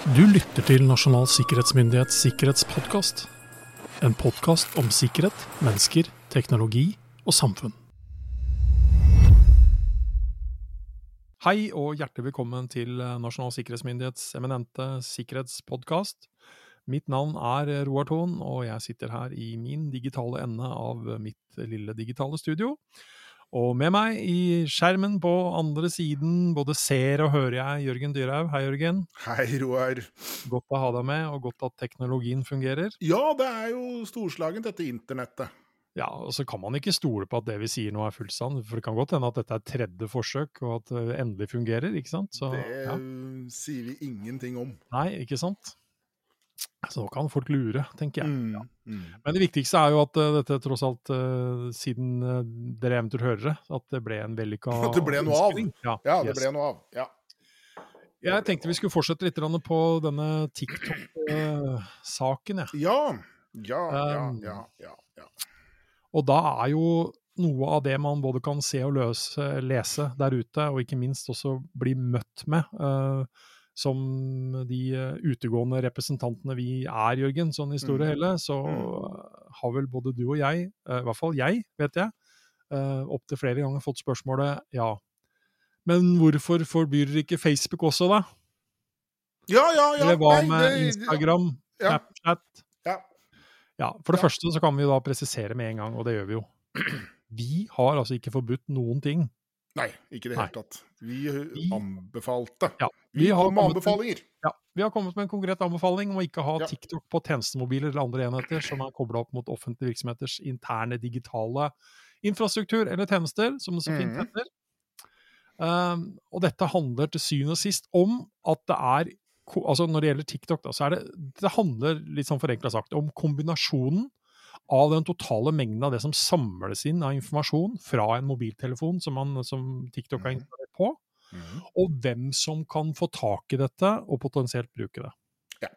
Du lytter til Nasjonal sikkerhetsmyndighets sikkerhetspodkast. En podkast om sikkerhet, mennesker, teknologi og samfunn. Hei og hjertelig velkommen til Nasjonal sikkerhetsmyndighets eminente sikkerhetspodkast. Mitt navn er Roar Thon, og jeg sitter her i min digitale ende av mitt lille digitale studio. Og med meg i skjermen på andre siden både ser og hører jeg Jørgen Dyrhaug. Hei, Jørgen. Hei, Roar. Godt å ha deg med, og godt at teknologien fungerer. Ja, det er jo storslagent, dette internettet. Ja, og så kan man ikke stole på at det vi sier nå er fullt sant, for det kan godt hende at dette er tredje forsøk, og at det endelig fungerer, ikke sant? Så, det ja. sier vi ingenting om. Nei, ikke sant? Så nå kan folk lure, tenker jeg. Mm, ja. mm. Men det viktigste er jo at uh, dette tross alt, uh, siden uh, dere eventuelt hører det, at det ble en vellykka At det ble noe av! Ja, ja det yes. ble noe av. Ja. Jeg tenkte vi skulle fortsette litt på denne TikTok-saken, jeg. Ja. Ja, ja, um, ja, ja, ja. Og da er jo noe av det man både kan se og løse, lese der ute, og ikke minst også bli møtt med, uh, som de eh, utegående representantene vi er, Jørgen, sånn i store mm. hele, så mm. har vel både du og jeg, eh, i hvert fall jeg, vet jeg, eh, opptil flere ganger fått spørsmålet ja, men hvorfor forbyr dere ikke Facebook også, da? Ja, ja, ja. Eller hva med Instagram, ja. Snapchat? Ja. ja. For det ja. første så kan vi da presisere med en gang, og det gjør vi jo. Vi har altså ikke forbudt noen ting Nei, ikke i det hele tatt. Vi anbefalte. Ja, vi, vi har med anbefalinger. Ja, vi har kommet med en konkret anbefaling om å ikke ha ja. TikTok på tjenestemobiler eller andre enheter som er kobla opp mot offentlige virksomheters interne digitale infrastruktur eller tjenester, som det så fint mhm. heter. Mm. Um, og dette handler til syvende og sist om at det er altså Når det gjelder TikTok, da, så er det Det handler litt sånn forenkla sagt om kombinasjonen av den totale mengden av det som samles inn av informasjon fra en mobiltelefon som, man, som TikTok har mhm. installert på, mm. og hvem som kan få tak i dette og potensielt bruke det. Ja.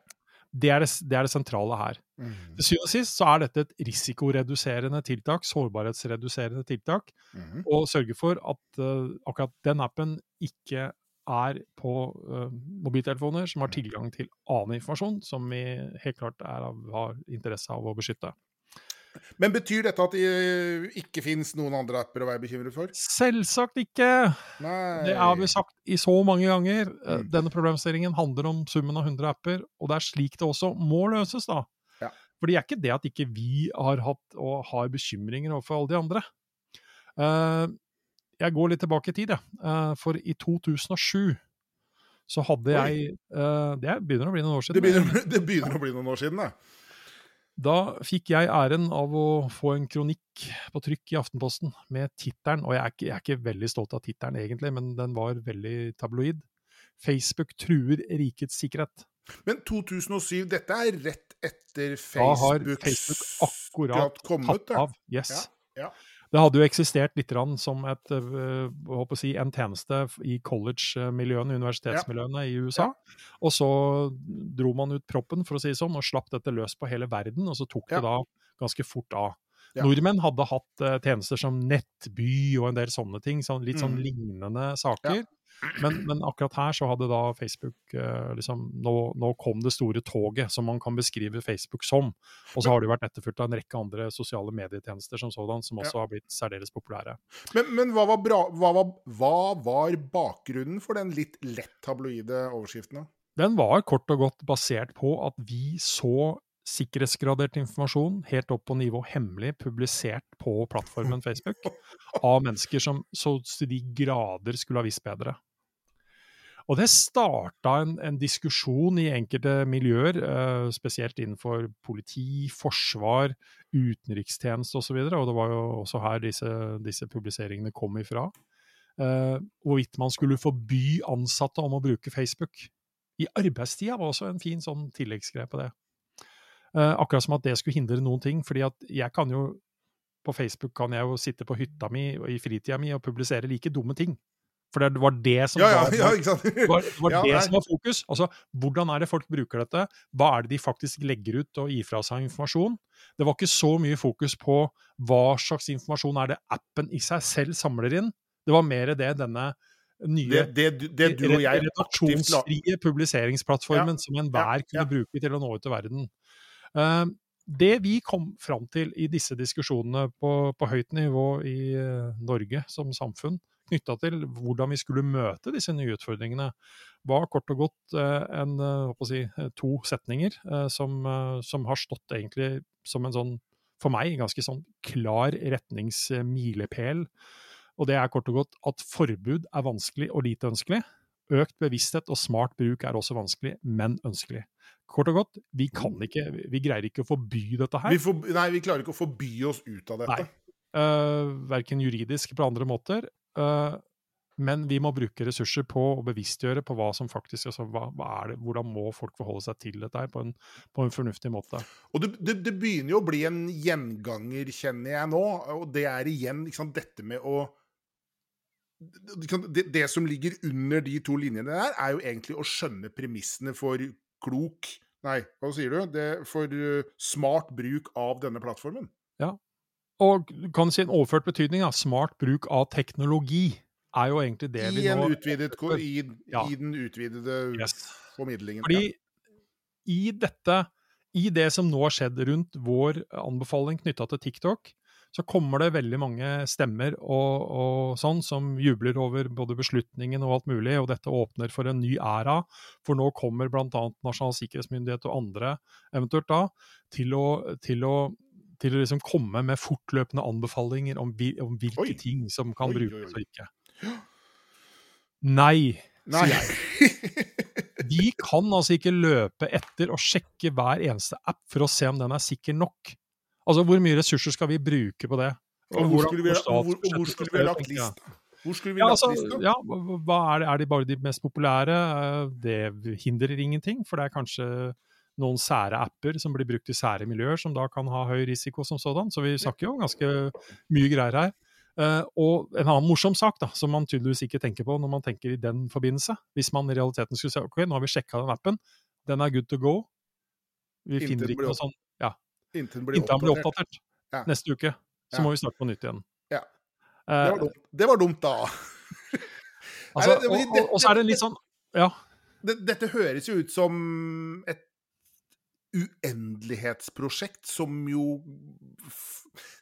Det, er det, det, er det, sentrale her. Mm. Til syvende og sist så er dette et risikoreduserende tiltak, sårbarhetsreduserende tiltak, mm. og sørge for at uh, akkurat den appen ikke er på uh, mobiltelefoner som har mhm. tilgang til annen informasjon som vi helt klart av, har interesse av å beskytte. Men betyr dette at det ikke finnes noen andre apper å være bekymret for? Selvsagt ikke! Nei. Det har vi sagt i så mange ganger. Eh, mm. Denne problemstillingen handler om summen av 100 apper, og det er slik det også må løses, da. Ja. For det er ikke det at ikke vi har hatt og har bekymringer overfor alle de andre. Uh, jeg går litt tilbake i tid, jeg. For i 2007 så hadde jeg Det begynner å bli noen år siden. Det begynner, det begynner å bli noen år siden, det. Da fikk jeg æren av å få en kronikk på trykk i Aftenposten med tittelen, og jeg er, ikke, jeg er, ikke, veldig stolt av tittelen egentlig, men den var veldig tabloid. 'Facebook truer rikets sikkerhet'. Men 2007, dette er rett etter Facebook, da har Facebook akkurat kommet, tatt av. Yes. Ja, ja. Det hadde jo eksistert litt som et, uh, si, en tjeneste i college-miljøene, universitetsmiljøene ja. i USA. Ja. Og så dro man ut proppen, for å si det sånn, og slapp dette løs på hele verden. Og så tok ja. det da ganske fort av. Nordmenn hadde hatt uh, tjenester som Nettby og en del sånne ting. sånn, litt sånn mm. lignende saker. Men, men, akkurat her så hadde da Facebook uh, liksom nå, nå, kom det store toget, som man kan beskrive Facebook som. Og så har det jo vært etterfulgt av en rekke andre sosiale medietjenester som sådan, som også ja. har blitt særdeles populære. Men, men hva, var bra, hva, var, hva, var bakgrunnen for den litt lett tabloide overskriften? Den var kort og godt basert på at vi så sikkerhetsgradert informasjon helt opp på nivå hemmelig, publisert på plattformen Facebook, av mennesker som så til de grader skulle ha visst bedre. Og det starta en, en, diskusjon i enkelte miljøer, uh, spesielt innenfor politi, forsvar, utenrikstjeneste osv., og, så og det var jo også her disse, disse publiseringene kom ifra. Uh, hvorvidt man skulle forby ansatte om å bruke Facebook. I arbeidstida var også en fin sånn tilleggsgreie på det. Uh, akkurat som at det skulle hindre noen ting. fordi at jeg kan jo på Facebook kan jeg jo sitte på hytta mi i fritida mi og publisere like dumme ting. For det var det som, ja, ja, ja, var, var det som var fokus. Altså, hvordan er det folk bruker dette? Hva er det de faktisk legger ut og gir fra seg informasjon? Det var ikke så mye fokus på hva slags informasjon er det appen i seg selv samler inn. Det var mer det denne nye Det, det, det du og jeg redaksjonsfrie publiseringsplattformen som enhver kunne bruke til å nå ut til verden. Uh, det vi kom fram til i disse diskusjonene på, på høyt nivå i uh, Norge som samfunn, knytta til hvordan vi skulle møte disse nye utfordringene, var kort og godt eh, en, eh, skal jeg si, eh, to setninger eh, som, eh, som har stått egentlig som en sånn, for meg, ganske sånn klar retningsmilepæl. Og det er kort og godt at forbud er vanskelig og lite ønskelig. Økt bevissthet og smart bruk er også vanskelig, men ønskelig. Kort og godt, vi kan ikke, vi greier ikke å forby dette her. vi for, Nei, vi klarer ikke å forby oss ut av dette. Nei. Uh, verken juridisk på andre måter. Eh, men vi må bruke ressurser på å bevisstgjøre på hva som faktisk altså, hva, hva er det, Hvordan må folk forholde seg til dette på en, på en fornuftig måte. Og det, det, det begynner jo å bli en gjenganger, kjenner jeg nå. Og det er igjen sant, dette med å det, det som ligger under de to linjene der, er jo egentlig å skjønne premissene for klok Nei, hva sier du? Det, for uh, smart bruk av denne plattformen. Og kan si en overført betydning, da, smart bruk av teknologi er jo egentlig det I, vi nå utvidet, i, Ja. I den utvidede Yes. formidlingen. Fordi i dette, i det som nå har skjedd rundt vår anbefaling knytta til TikTok, så kommer det veldig mange stemmer og, og sånn som jubler over både beslutningen og alt mulig, og dette åpner for en ny æra. For nå kommer bl.a. Nasjonal sikkerhetsmyndighet og andre eventuelt da til å, til å, til å liksom komme med fortløpende anbefalinger om, om hvilke Oi. ting som kan Oi, brukes og ikke. Nei, Nei. sier jeg. Vi kan altså ikke løpe etter og sjekke hver eneste app for å se om den er sikker nok. Altså, Hvor mye ressurser skal vi bruke på det? Og hvor skulle vi, hvor, hvor skulle vi ha lagt lista? Hvor skulle vi Ja, lagt altså, lista? ja, hva hva er, det, er de bare de mest populære? Eh, Det hindrer ingenting, for det er kanskje noen sære apper som blir brukt i sære miljøer, som da kan ha høy risiko som sådan. Så vi snakker jo ganske mye greier her. Uh, og en annen morsom sak, da, som man tydeligvis ikke tenker på når man tenker i den forbindelse. Hvis man i realiteten skulle si ok, nå har vi sjekka den appen, den er good to go. Vi Inten finner ikke noe sånn den blir inntil den blir oppdatert. oppdatert Ja. neste uke. Så Ja. må vi starte på nytt igjen. Ja. Eh, Det var dumt, det var dumt da. altså, og, og, og så er det litt sånn Ja. Dette høres jo ut som et uendelighetsprosjekt som jo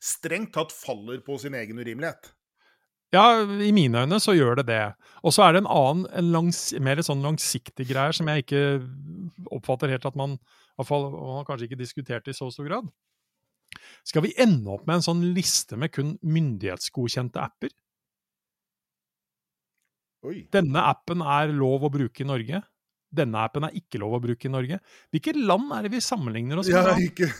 strengt tatt faller på sin egen urimelighet. Ja, i mine øyne så gjør det det. Og så er det en annen, en langs, mer sånn langsiktig greie som jeg ikke oppfatter helt at man, i hvert fall, man kanskje ikke diskutert i så stor grad. Skal vi ende opp med en sånn liste med kun myndighetsgodkjente apper? Oi. Denne appen er lov å bruke i Norge. Denne appen er ikke lov å bruke i Norge. Hvilke land er det vi sammenligner oss med? Ja, ikke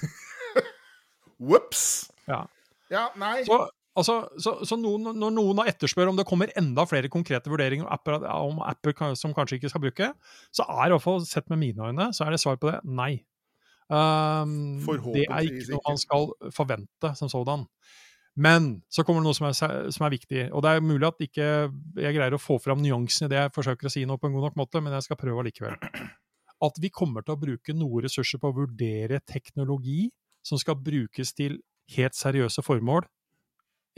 Ops! Ja. Ja, nei. Så, altså, så, så noen, når noen har etterspør om det kommer enda flere konkrete vurderinger om apper, om apper som kanskje ikke skal bruke, så er i hvert fall, sett med mine øyne, så er det svar på det nei. Um, det er ikke noe man skal forvente som sådan. Men så kommer det noe som er, som er viktig, og det er mulig at ikke jeg greier å få fram nyansene i det jeg forsøker å si nå på en god nok måte, men jeg skal prøve allikevel. At vi kommer til å bruke noe ressurser på å vurdere teknologi som skal brukes til helt seriøse formål.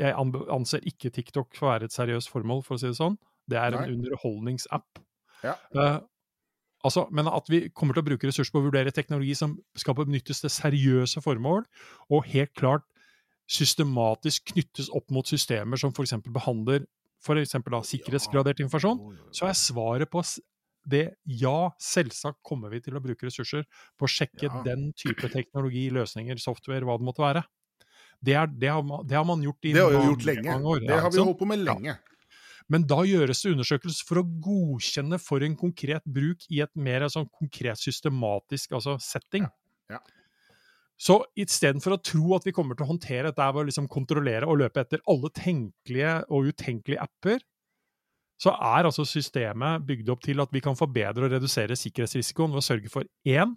Jeg anser ikke TikTok for å være et seriøst formål, for å si det sånn. Det er en Nei. underholdningsapp. Ja. Uh, altså, men at vi kommer til å bruke ressurser på å vurdere teknologi som skal benyttes til seriøse formål, og helt klart systematisk knyttes opp mot systemer som f.eks. behandler for eksempel da, sikkerhetsgradert informasjon, så er svaret på det ja, selvsagt kommer vi til å bruke ressurser på å sjekke Ja. den type teknologi, løsninger, software, hva det måtte være. Det, er, det, har, man, det har man gjort i Det har vi mange, gjort mange år. Det har vi sant? holdt på med lenge. Men da gjøres det undersøkelser for å godkjenne for en konkret bruk i et mer sånn konkret systematisk altså setting. Ja. Så istedenfor å tro at vi kommer til å håndtere dette ved å liksom kontrollere og løpe etter alle tenkelige og utenkelige apper, så er altså systemet bygd opp til at vi kan forbedre og redusere sikkerhetsrisikoen ved å sørge for én,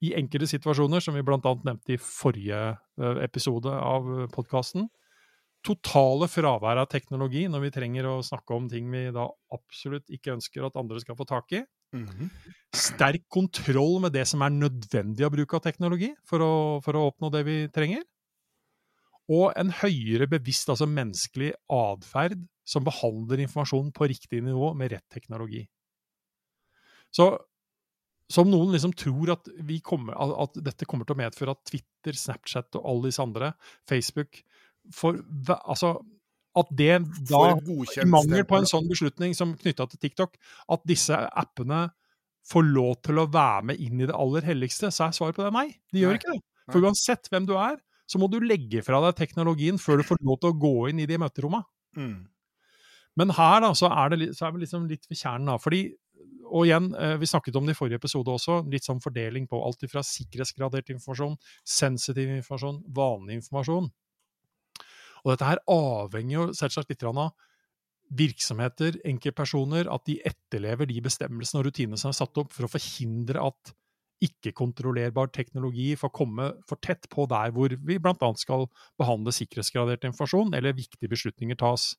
i enkelte situasjoner, som vi bl.a. nevnte i forrige eh, episode av podkasten, totale fravær av teknologi når vi trenger å snakke om ting vi da absolutt ikke ønsker at andre skal få tak i. Mhm. Sterk kontroll med det som er nødvendig å bruke av teknologi for å, for å oppnå det vi trenger. og en høyere bevisst, altså menneskelig atferd som behandler informasjon på riktig nivå med rett teknologi. Så som noen liksom tror at, kommer, at, dette kommer til å medføre at Twitter, Snapchat og alle disse andre, Facebook for, altså, At det da, i mangel på en sånn beslutning som knytta til TikTok, at disse appene får lov til å være med inn i det aller helligste, så er svaret på det nei. De gjør nei. ikke det. For uansett hvem du er, så må du legge fra deg teknologien før du får lov til å gå inn i de møterommene. Mm. Men her da, så er, det, så er vi liksom litt ved kjernen. da, fordi og igjen, eh, vi snakket om det i forrige episode også, litt sånn fordeling på alt fra sikkerhetsgradert informasjon, sensitiv informasjon, vanlig informasjon. Og dette her avhenger jo selvsagt litt av virksomheter, enkeltpersoner, at de etterlever de bestemmelsene og rutinene som er satt opp for å forhindre at ikke-kontrollerbar teknologi får komme for tett på der hvor vi bl.a. skal behandle sikkerhetsgradert informasjon eller viktige beslutninger tas.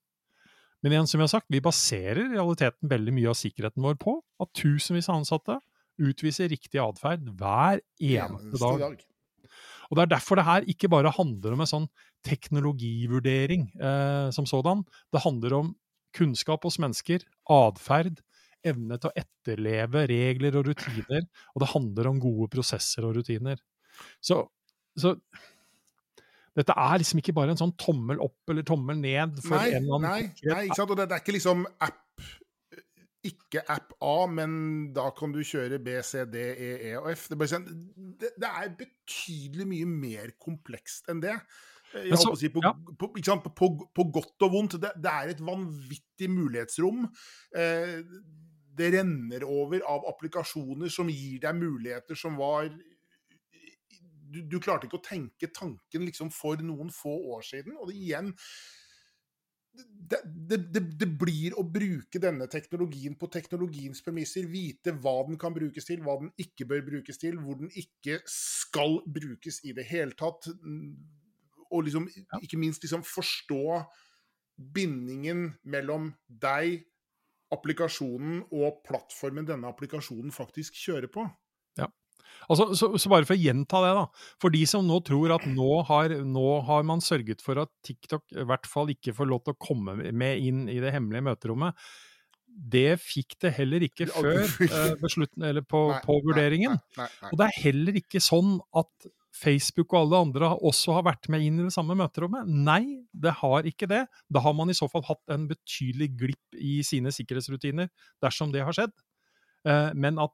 Men igjen, som vi har sagt, vi baserer i realiteten veldig mye av sikkerheten vår på at tusenvis av ansatte utviser riktig atferd hver eneste dag. dag. Og Det er derfor det her ikke bare handler om en sånn teknologivurdering eh, som sådan. Det handler om kunnskap hos mennesker, atferd, evne til å etterleve regler og rutiner, og det handler om gode prosesser og rutiner. Så, så dette er liksom ikke bare en sånn tommel opp eller tommel ned for nei, en eller annen Nei, nei ikke sant? og det, det er ikke liksom app ikke app A, men da kan du kjøre B, C, D, E, E og F. Det er, sånn, det, det er betydelig mye mer komplekst enn det. Jeg så, å si på, ja. på, på, på, godt og vondt. Det, det, er et vanvittig mulighetsrom. Eh, det renner over av applikasjoner som gir deg muligheter som var du, du, klarte ikke å tenke tanken liksom for noen få år siden. Og det, igjen det, det, det, blir å bruke denne teknologien på teknologiens premisser. Vite hva den kan brukes til, hva den ikke bør brukes til, hvor den ikke skal brukes i det hele tatt. Og liksom, ikke minst liksom forstå bindingen mellom deg, applikasjonen og plattformen denne applikasjonen faktisk kjører på. Altså, så, så, bare for å gjenta det, da. For de som nå tror at nå har, nå har, man sørget for at TikTok i hvert fall ikke får lov til å komme med inn i det hemmelige møterommet. Det fikk det heller ikke før eh, beslutten, eller på, nei, på vurderingen. Nei, nei, og det er heller ikke sånn at Facebook og alle andre også har vært med inn i det samme møterommet. Nei, det har ikke det. Da har man i så fall hatt en betydelig glipp i sine sikkerhetsrutiner, dersom det har skjedd. Uh, men at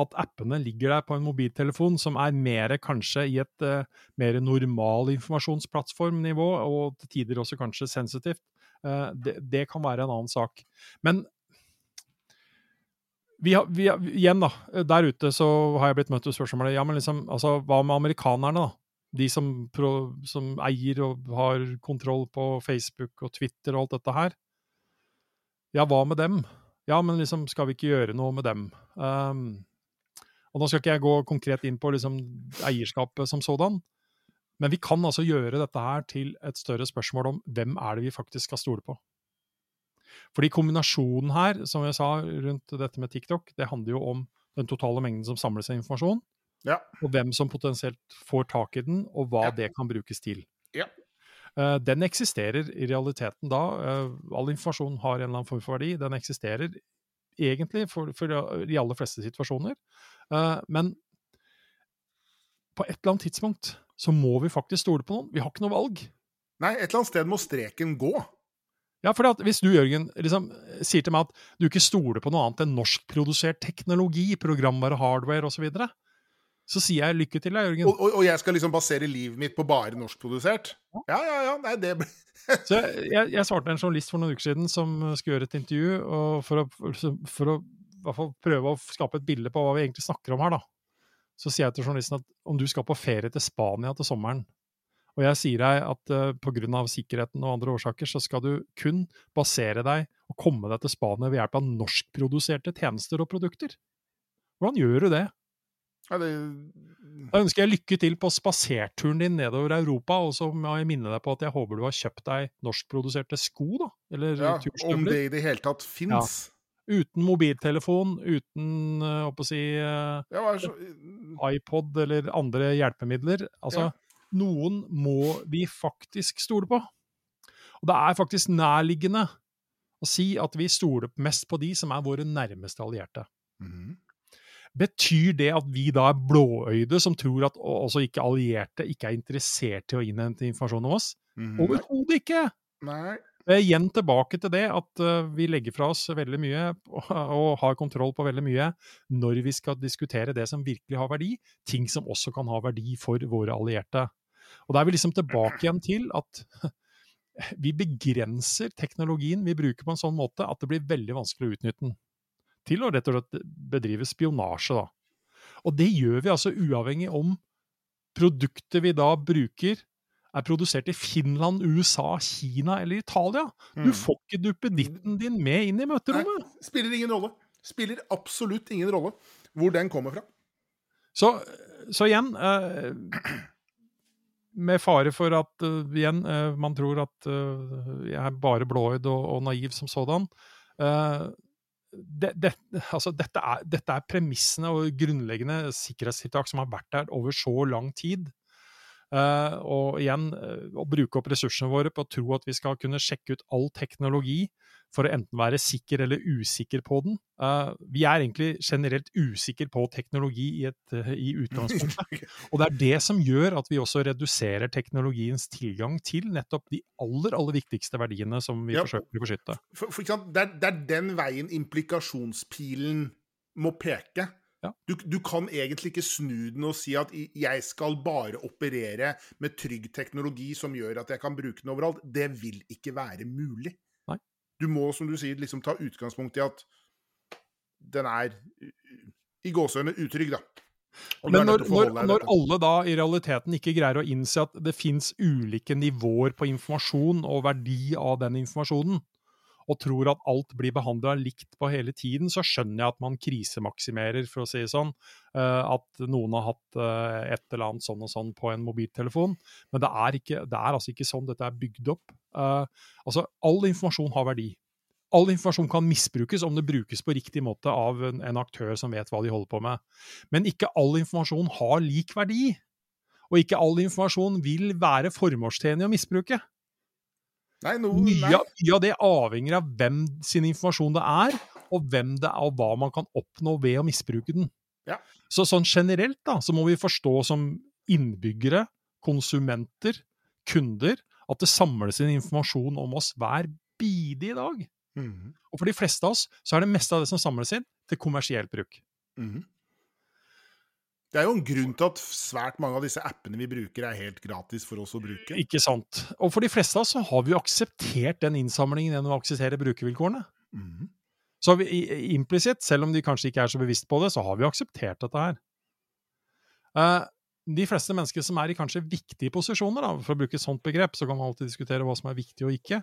at appene ligger der på en mobiltelefon som er mer kanskje i et uh, mer normal informasjonsplattformnivå, og til tider også kanskje sensitivt, uh, det, det, kan være en annen sak. Men vi har, vi har, igjen, da, der ute så har jeg blitt møtt med spørsmålet ja, men liksom, altså, hva med amerikanerne, da? De som, pro, som eier og har kontroll på Facebook og Twitter og alt dette her. Ja, hva med dem? Ja, men liksom, skal vi ikke gjøre noe med dem? Um, og Nå skal ikke jeg gå konkret inn på liksom, eierskapet som sådan, men vi kan altså gjøre dette her til et større spørsmål om hvem er det vi faktisk skal stole på. Fordi kombinasjonen her, som jeg sa rundt dette med TikTok, det handler jo om den totale mengden som samles av informasjon, ja. og hvem som potensielt får tak i den, og hva ja. det kan brukes til. Ja. Uh, den eksisterer i realiteten da. Uh, all informasjon har en eller annen form for verdi. Den eksisterer egentlig for, for de aller fleste situasjoner. Uh, men på et eller annet tidspunkt så må vi faktisk stole på noen. Vi har ikke noe valg. Nei, et eller annet sted må streken gå. Ja, for hvis du, Jørgen, liksom, sier til meg at du ikke stoler på noe annet enn norskprodusert teknologi, programvare, hardware osv., så, videre, så sier jeg lykke til deg, Jørgen. Og, og, og, jeg skal liksom basere livet mitt på bare norskprodusert? Ja, ja, ja. Nei, det blir Så jeg, jeg, svarte en journalist for noen uker siden som skulle gjøre et intervju, for å, for å hvert fall prøve å skape et bilde på hva vi egentlig snakker om her, da. Så sier jeg til journalisten at om du skal på ferie til Spania til sommeren, og jeg sier deg at uh, eh, pga. sikkerheten og andre årsaker, så skal du kun basere deg og komme deg til Spania ved hjelp av norskproduserte tjenester og produkter. Hvordan gjør du det? Ja, det... Da ønsker jeg lykke til på spaserturen din nedover Europa, og så må jeg minne deg på at jeg håper du har kjøpt deg norskproduserte sko, da? Eller ja, Om det i det hele tatt fins. Ja. Uten mobiltelefon, uten uh, å si, ja, så... iPod eller andre hjelpemidler. Altså, ja. noen må vi faktisk stole på. Og det er faktisk nærliggende å si at vi stoler mest på de som er våre nærmeste allierte. Mhm. Betyr det at vi da er blåøyde, som tror at også ikke allierte ikke er interessert i å innhente informasjon om oss? Mhm. Overhodet ikke! Nei. Eh, Igjen tilbake til det at eh, vi legger fra oss veldig mye og har kontroll på veldig mye når vi skal diskutere det som virkelig har verdi, ting som også kan ha verdi for våre allierte. Og da er vi liksom tilbake igjen til at vi begrenser teknologien vi bruker på en sånn måte at det blir veldig vanskelig å utnytte den. Til å rett og slett bedrive spionasje, da. Og det gjør vi altså uavhengig om produktet vi da bruker er produsert i Finland, USA, Kina eller Italia. Du Mm. får ikke duppeditten din med inn i møterommet. Spiller ingen rolle. Spiller absolutt ingen rolle hvor den kommer fra. Så, så igjen eh, Med fare for at uh, igjen, uh, man tror at uh, jeg er bare blåøyd og, og naiv som sådan. det, det, altså dette, er, dette er premissene og grunnleggende sikkerhetstiltak som har vært der over så lang tid. Eh, og igjen, uh, å bruke opp ressursene våre på å tro at vi skal kunne sjekke ut all teknologi for å enten være sikker eller usikker på den. Uh, vi er egentlig generelt usikre på teknologi i, et, i utgangspunktet. Og det er det som gjør at vi også reduserer teknologiens tilgang til nettopp de aller, aller viktigste verdiene som vi Ja. forsøker å beskytte. For, for ikke? Det, er, det er den veien implikasjonspilen må peke. Ja. Du, du kan egentlig ikke snu den og si at jeg skal bare operere med trygg teknologi som gjør at jeg kan bruke den overalt. Det vil ikke være mulig. Nei. Du må, som du sier, liksom ta utgangspunkt i at den er i gåseøyne utrygg, da. Men når, når, når alle da i realiteten ikke greier å innse at det fins ulike nivåer på informasjon og verdi av den informasjonen, og tror at alt blir behandla likt på hele tiden, så skjønner jeg at man krisemaksimerer, for å si det sånn. eh, At noen har hatt eh, et eller annet sånn og sånn på en mobiltelefon. Men det er, ikke, det er altså ikke sånn dette er bygd opp. Eh, altså, all informasjon har verdi. All informasjon kan misbrukes om det brukes på riktig måte av en, aktør som vet hva de holder på med. Men ikke all informasjon har lik verdi. Og ikke all informasjon vil være formålstjenlig å misbruke. Nei, no, Mye, av- mye av det avhenger av hvem sin informasjon det er, og hvem det er, og hva man kan oppnå ved å misbruke den. Ja. Så sånn generelt da, så må vi forstå som innbyggere, konsumenter, kunder, at det samles inn informasjon om oss hver bidige dag. Mhm. Og for de fleste av oss så er det meste av det som samles inn, til kommersielt bruk. Mhm. Det er jo en grunn til at svært mange av disse appene vi bruker, er helt gratis for oss å bruke. Ikke sant? Og for de fleste av oss så har vi jo akseptert den innsamlingen gjennom å akseptere brukervilkårene. Mm. Så implisitt, selv om de kanskje ikke er så bevisst på det, så har vi akseptert dette her. Uh, de fleste mennesker som er i kanskje viktige posisjoner, da, for å bruke et sånt begrep, så kan man alltid diskutere hva som er viktig og ikke.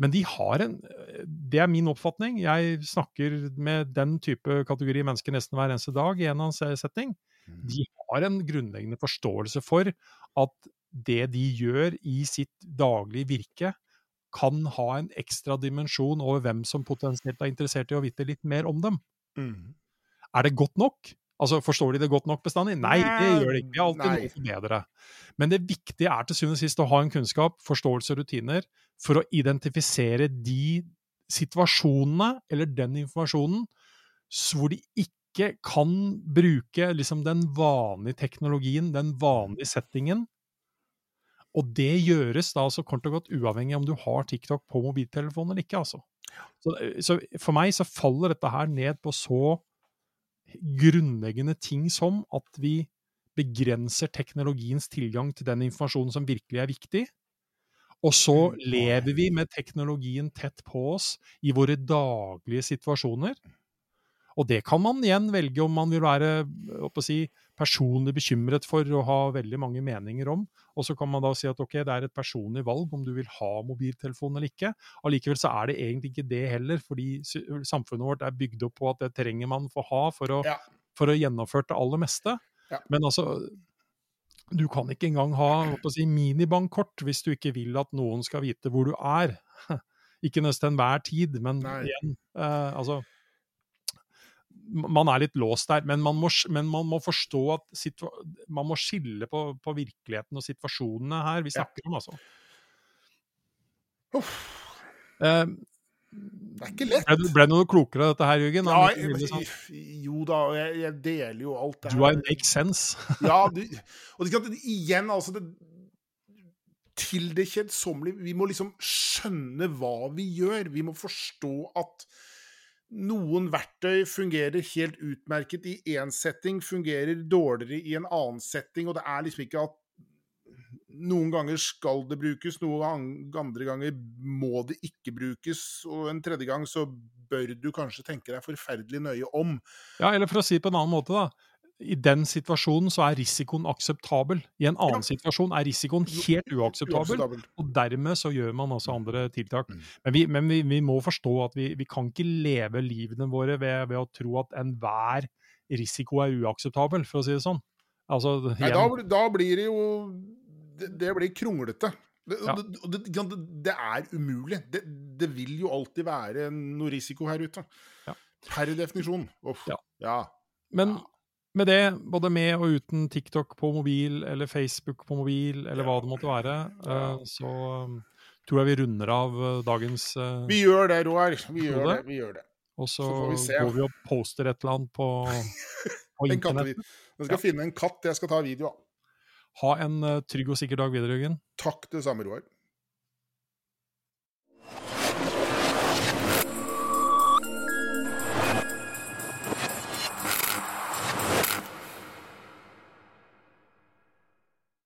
Men de har en Det er min oppfatning. Jeg snakker med den type kategori mennesker nesten hver eneste dag i en eller annen setting. Mhm. De har en grunnleggende forståelse for at det de gjør i sitt daglige virke, kan ha en ekstra dimensjon over hvem som potensielt er interessert i å vite litt mer om dem. Mm. Er det godt nok? Altså, Forstår de det godt nok bestandig? Nei, det gjør de ikke. Vi har alltid nei. noe å forbedre. Men det viktige er til syvende og sist å ha en kunnskap, forståelse og rutiner for å identifisere de situasjonene eller den informasjonen hvor de ikke kan bruke liksom, den vanlige teknologien, den vanlige settingen. Og det gjøres da altså kort og godt uavhengig om du har TikTok på mobiltelefonen eller ikke. altså. Så, så for meg så faller dette her ned på så grunnleggende ting som at vi begrenser teknologiens tilgang til den informasjonen som virkelig er viktig. Og så Mm. lever vi med teknologien tett på oss i våre daglige situasjoner. Og det kan man igjen velge om man vil være si, personlig bekymret for å ha veldig mange meninger om. Og så kan man da si at ok, det er et personlig valg om du vil ha mobiltelefon eller ikke. Allikevel så er det egentlig ikke det heller, fordi samfunnet vårt er bygd opp på at det trenger man få ha for å, Ja. for å gjennomføre det aller meste. Ja. Men altså, du kan ikke engang ha si, minibankkort hvis du ikke vil at noen skal vite hvor du er. Ikke nesten enhver tid, men Nei. igjen, eh, altså man er litt låst der, men man må, men man må forstå at man må skille på, på, virkeligheten og situasjonene her vi snakker ja. om, altså. Uh, det er ikke lett. Ble, ble du noe klokere av dette her, Jørgen? Ja, jeg, jo da, jeg, jeg, deler jo alt det her. Do I make sense? ja, du, og det kan, igjen, altså det, Til det kjedsommelige Vi må liksom skjønne hva vi gjør. Vi må forstå at noen verktøy fungerer helt utmerket i én setting, fungerer dårligere i en annen setting, og det er liksom ikke at noen ganger skal det brukes, noen andre ganger må det ikke brukes, og en tredje gang så bør du kanskje tenke deg forferdelig nøye om. Ja, eller for å si det på en annen måte, da. I den situasjonen så er risikoen akseptabel. I en annen ja. situasjon er risikoen helt uakseptabel, og dermed så gjør man også andre tiltak. Mm. Men, vi, men vi, vi, må forstå at vi, vi, kan ikke leve livene våre ved, ved å tro at enhver risiko er uakseptabel, for å si det sånn. Altså, Nei, da, da blir det jo det, det blir kronglete. Det, ja. det, det, er umulig. Det, vil jo alltid være noe risiko her ute. Ja. Per definisjon. Uff. Ja. ja. Men med det, både med og uten TikTok på mobil, eller Facebook på mobil, eller hva det måtte være, uh, så um, tror jeg vi runder av uh, dagens uh, Vi gjør det, Roar. Vi gjør det. Vi gjør det. Og så, så går vi og poster et eller annet på, på internett. Jeg skal finne en katt jeg skal ta video av. Ha en trygg og sikker dag videre, Jørgen. Takk det samme, Roar.